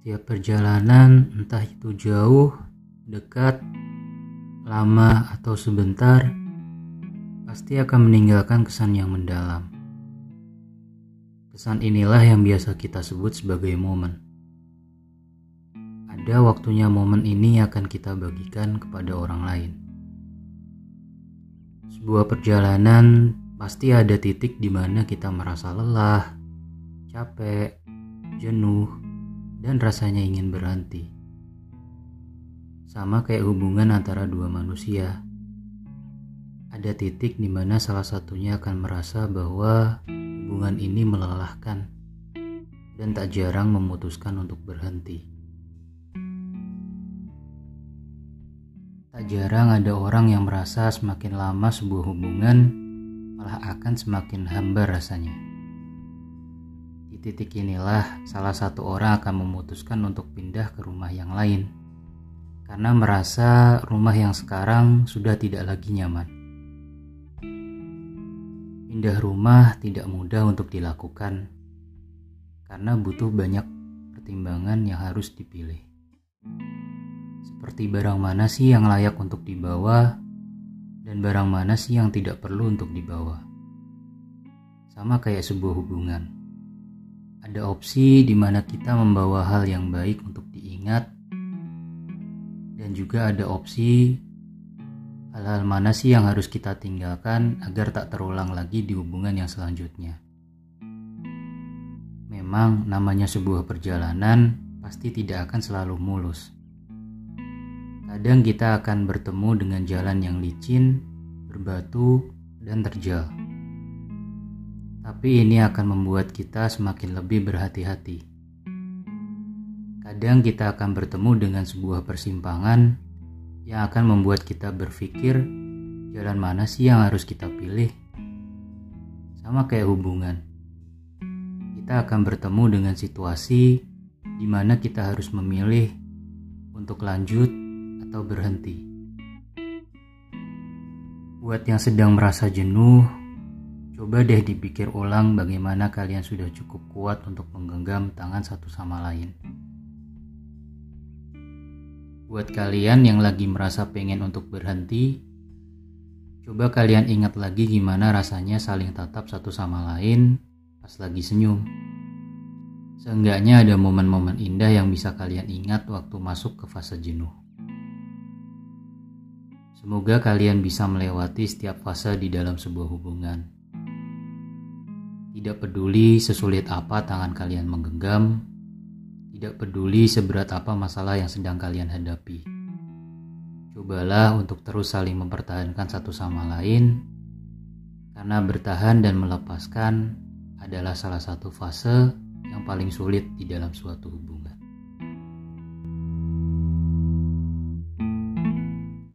Setiap perjalanan, entah itu jauh, dekat, lama, atau sebentar, pasti akan meninggalkan kesan yang mendalam. Kesan inilah yang biasa kita sebut sebagai momen. Ada waktunya momen ini akan kita bagikan kepada orang lain. Sebuah perjalanan pasti ada titik di mana kita merasa lelah, capek, jenuh, dan rasanya ingin berhenti. Sama kayak hubungan antara dua manusia. Ada titik di mana salah satunya akan merasa bahwa hubungan ini melelahkan dan tak jarang memutuskan untuk berhenti. Tak jarang ada orang yang merasa semakin lama sebuah hubungan malah akan semakin hambar rasanya titik inilah salah satu orang akan memutuskan untuk pindah ke rumah yang lain karena merasa rumah yang sekarang sudah tidak lagi nyaman. Pindah rumah tidak mudah untuk dilakukan karena butuh banyak pertimbangan yang harus dipilih. Seperti barang mana sih yang layak untuk dibawa dan barang mana sih yang tidak perlu untuk dibawa. Sama kayak sebuah hubungan ada opsi di mana kita membawa hal yang baik untuk diingat dan juga ada opsi hal-hal mana sih yang harus kita tinggalkan agar tak terulang lagi di hubungan yang selanjutnya. Memang namanya sebuah perjalanan pasti tidak akan selalu mulus. Kadang kita akan bertemu dengan jalan yang licin, berbatu, dan terjal tapi ini akan membuat kita semakin lebih berhati-hati. Kadang kita akan bertemu dengan sebuah persimpangan yang akan membuat kita berpikir jalan mana sih yang harus kita pilih. Sama kayak hubungan. Kita akan bertemu dengan situasi di mana kita harus memilih untuk lanjut atau berhenti. Buat yang sedang merasa jenuh, Coba deh dipikir ulang bagaimana kalian sudah cukup kuat untuk menggenggam tangan satu sama lain. Buat kalian yang lagi merasa pengen untuk berhenti, coba kalian ingat lagi gimana rasanya saling tatap satu sama lain pas lagi senyum. Seenggaknya ada momen-momen indah yang bisa kalian ingat waktu masuk ke fase jenuh. Semoga kalian bisa melewati setiap fase di dalam sebuah hubungan. Tidak peduli sesulit apa tangan kalian menggenggam, tidak peduli seberat apa masalah yang sedang kalian hadapi. Cobalah untuk terus saling mempertahankan satu sama lain, karena bertahan dan melepaskan adalah salah satu fase yang paling sulit di dalam suatu hubungan.